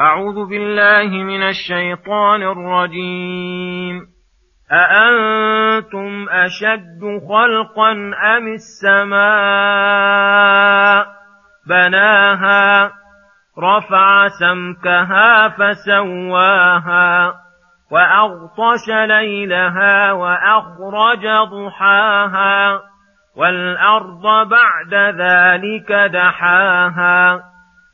أعوذ بالله من الشيطان الرجيم. أأنتم أشد خلقا أم السماء؟ بناها رفع سمكها فسواها وأغطش ليلها وأخرج ضحاها والأرض بعد ذلك دحاها.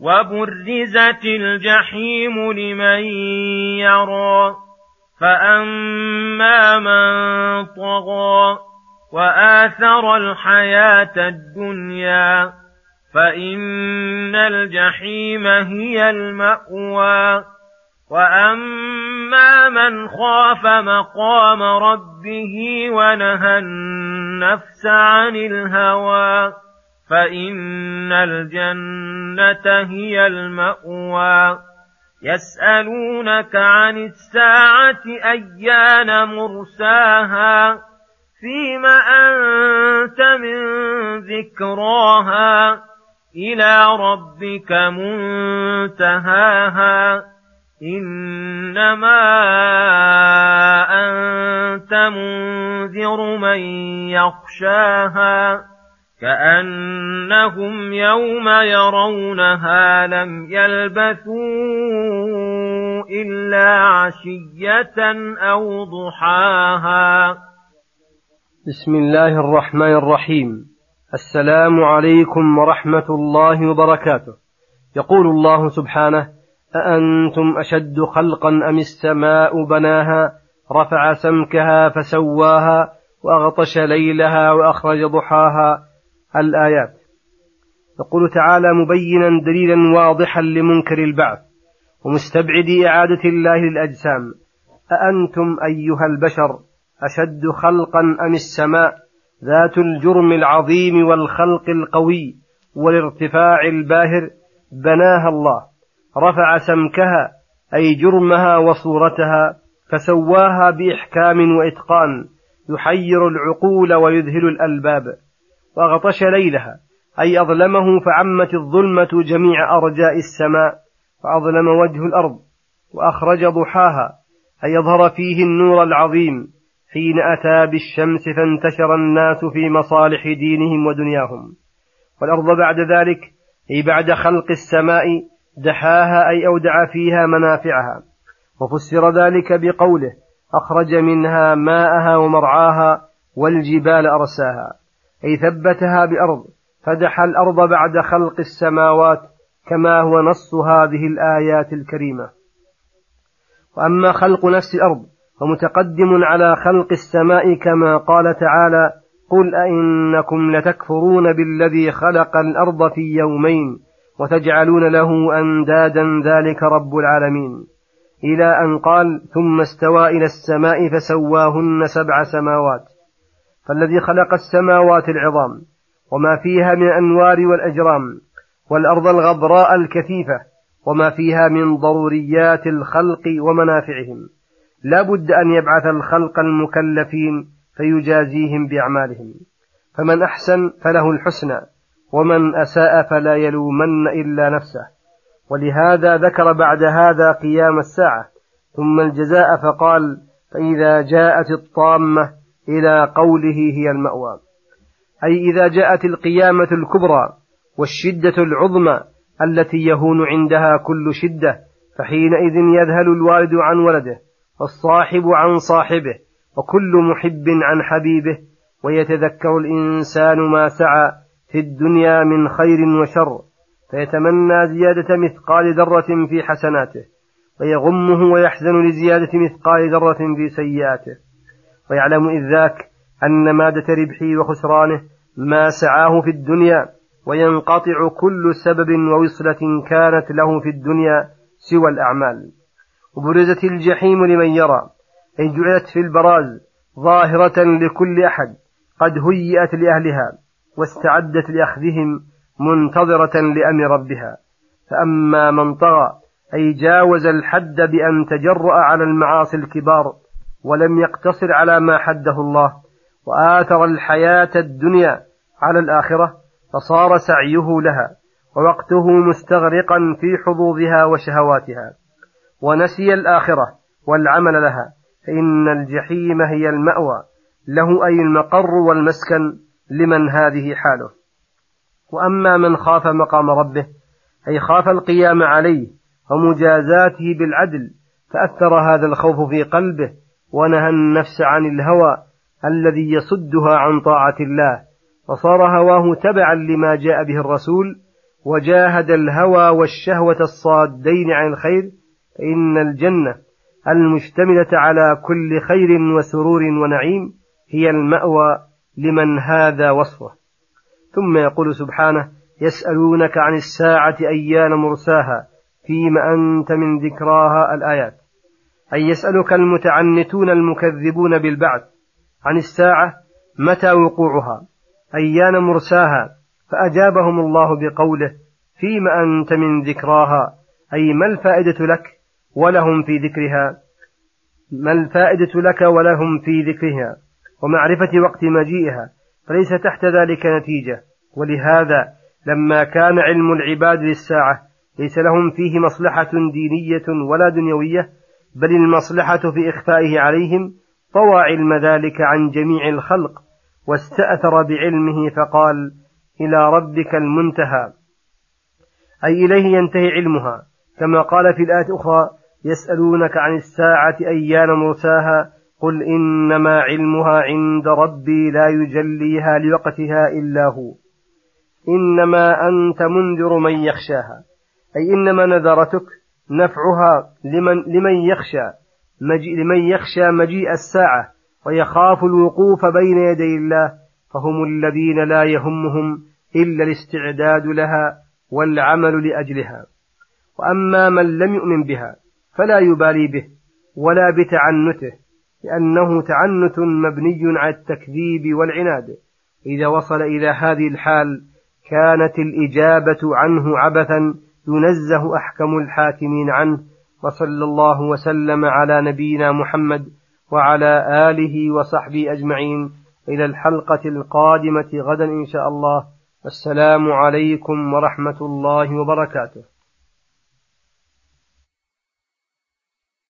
وبرزت الجحيم لمن يرى فأما من طغى وآثر الحياة الدنيا فإن الجحيم هي المأوى وأما من خاف مقام ربه ونهى النفس عن الهوى فإن الجنة هي المأوى. يسألونك عن الساعة أيان مرساها؟ فيم أنت من ذكراها؟ إلى ربك منتهاها. إنما أنت منذر من يخشاها. كأنهم يوم يرونها لم يلبثوا إلا عشية أو ضحاها. بسم الله الرحمن الرحيم. السلام عليكم ورحمة الله وبركاته. يقول الله سبحانه أأنتم أشد خلقا أم السماء بناها؟ رفع سمكها فسواها وأغطش ليلها وأخرج ضحاها. الآيات. يقول تعالى مبينا دليلا واضحا لمنكر البعث ومستبعد إعادة الله للأجسام. أأنتم أيها البشر أشد خلقا أم السماء؟ ذات الجرم العظيم والخلق القوي والارتفاع الباهر. بناها الله. رفع سمكها أي جرمها وصورتها فسواها بإحكام وإتقان. يحير العقول ويذهل الألباب. وأغطش ليلها أي أظلمه فعمت الظلمة جميع أرجاء السماء فأظلم وجه الأرض وأخرج ضحاها أي أظهر فيه النور العظيم حين أتى بالشمس فانتشر الناس في مصالح دينهم ودنياهم. والأرض بعد ذلك أي بعد خلق السماء دحاها أي أودع فيها منافعها. وفسر ذلك بقوله أخرج منها ماءها ومرعاها والجبال أرساها. أي ثبتها بأرض فدح الأرض بعد خلق السماوات كما هو نص هذه الآيات الكريمة. وأما خلق نفس الأرض فمتقدم على خلق السماء كما قال تعالى قل أئنكم لتكفرون بالذي خلق الأرض في يومين وتجعلون له أندادا ذلك رب العالمين. إلى أن قال ثم استوى إلى السماء فسواهن سبع سماوات. فالذي خلق السماوات العظام وما فيها من الأنوار والأجرام والأرض الغبراء الكثيفة وما فيها من ضروريات الخلق ومنافعهم. لا بد أن يبعث الخلق المكلفين فيجازيهم بأعمالهم. فمن أحسن فله الحسنى ومن أساء فلا يلومن إلا نفسه. ولهذا ذكر بعد هذا قيام الساعة ثم الجزاء فقال فإذا جاءت الطامة إلى قوله هي المأوى. أي إذا جاءت القيامة الكبرى والشدة العظمى التي يهون عندها كل شدة فحينئذ يذهل الوالد عن ولده والصاحب عن صاحبه وكل محب عن حبيبه ويتذكر الإنسان ما سعى في الدنيا من خير وشر فيتمنى زيادة مثقال ذرة في حسناته ويغمه ويحزن لزيادة مثقال ذرة في سيئاته. ويعلم إذ ذاك أن مادة ربحه وخسرانه ما سعاه في الدنيا وينقطع كل سبب ووصلة كانت له في الدنيا سوى الأعمال. وبرزت الجحيم لمن يرى أي جعلت في البراز ظاهرة لكل أحد قد هيئت لأهلها واستعدت لأخذهم منتظرة لأمر ربها. فأما من طغى أي جاوز الحد بأن تجرأ على المعاصي الكبار ولم يقتصر على ما حده الله وآثر الحياة الدنيا على الآخرة فصار سعيه لها ووقته مستغرقا في حظوظها وشهواتها. ونسي الآخرة والعمل لها فإن الجحيم هي المأوى له أي المقر والمسكن لمن هذه حاله. وأما من خاف مقام ربه أي خاف القيام عليه ومجازاته بالعدل فأثر هذا الخوف في قلبه ونهى النفس عن الهوى الذي يصدها عن طاعة الله فصار هواه تبعا لما جاء به الرسول وجاهد الهوى والشهوة الصادين عن الخير فإن الجنة المشتملة على كل خير وسرور ونعيم هي المأوى لمن هذا وصفه. ثم يقول سبحانه يسألونك عن الساعة أيان مرساها فيما أنت من ذكراها الآيات. أي يسألك المتعنتون المكذبون بالبعث عن الساعة متى وقوعها أيان مرساها فأجابهم الله بقوله فيما أنت من ذكراها؟ أي ما الفائدة لك ولهم في ذكرها؟ ما الفائدة لك ولهم في ذكرها؟ ومعرفة وقت مجيئها فليس تحت ذلك نتيجة ولهذا لما كان علم العباد للساعة ليس لهم فيه مصلحة دينية ولا دنيوية بل المصلحة في إخفائه عليهم طوى علم ذلك عن جميع الخلق واستأثر بعلمه فقال إلى ربك المنتهى. أي إليه ينتهي علمها. كما قال في الآية الأخرى يسألونك عن الساعة أيان مرساها قل إنما علمها عند ربي لا يجليها لوقتها إلا هو. إنما أنت منذر من يخشاها. أي إنما نذرتك نفعها لمن, لمن يخشى مجيء لمن يخشى مجيء الساعة ويخاف الوقوف بين يدي الله فهم الذين لا يهمهم إلا الاستعداد لها والعمل لأجلها. وأما من لم يؤمن بها فلا يبالي به ولا بتعنته لأنه تعنت مبني على التكذيب والعناد. إذا وصل إلى هذه الحال كانت الإجابة عنه عبثا ينزه أحكم الحاكمين عنه وصلى الله وسلم على نبينا محمد وعلى آله وصحبه أجمعين. إلى الحلقة القادمة غدا إن شاء الله. السلام عليكم ورحمة الله وبركاته.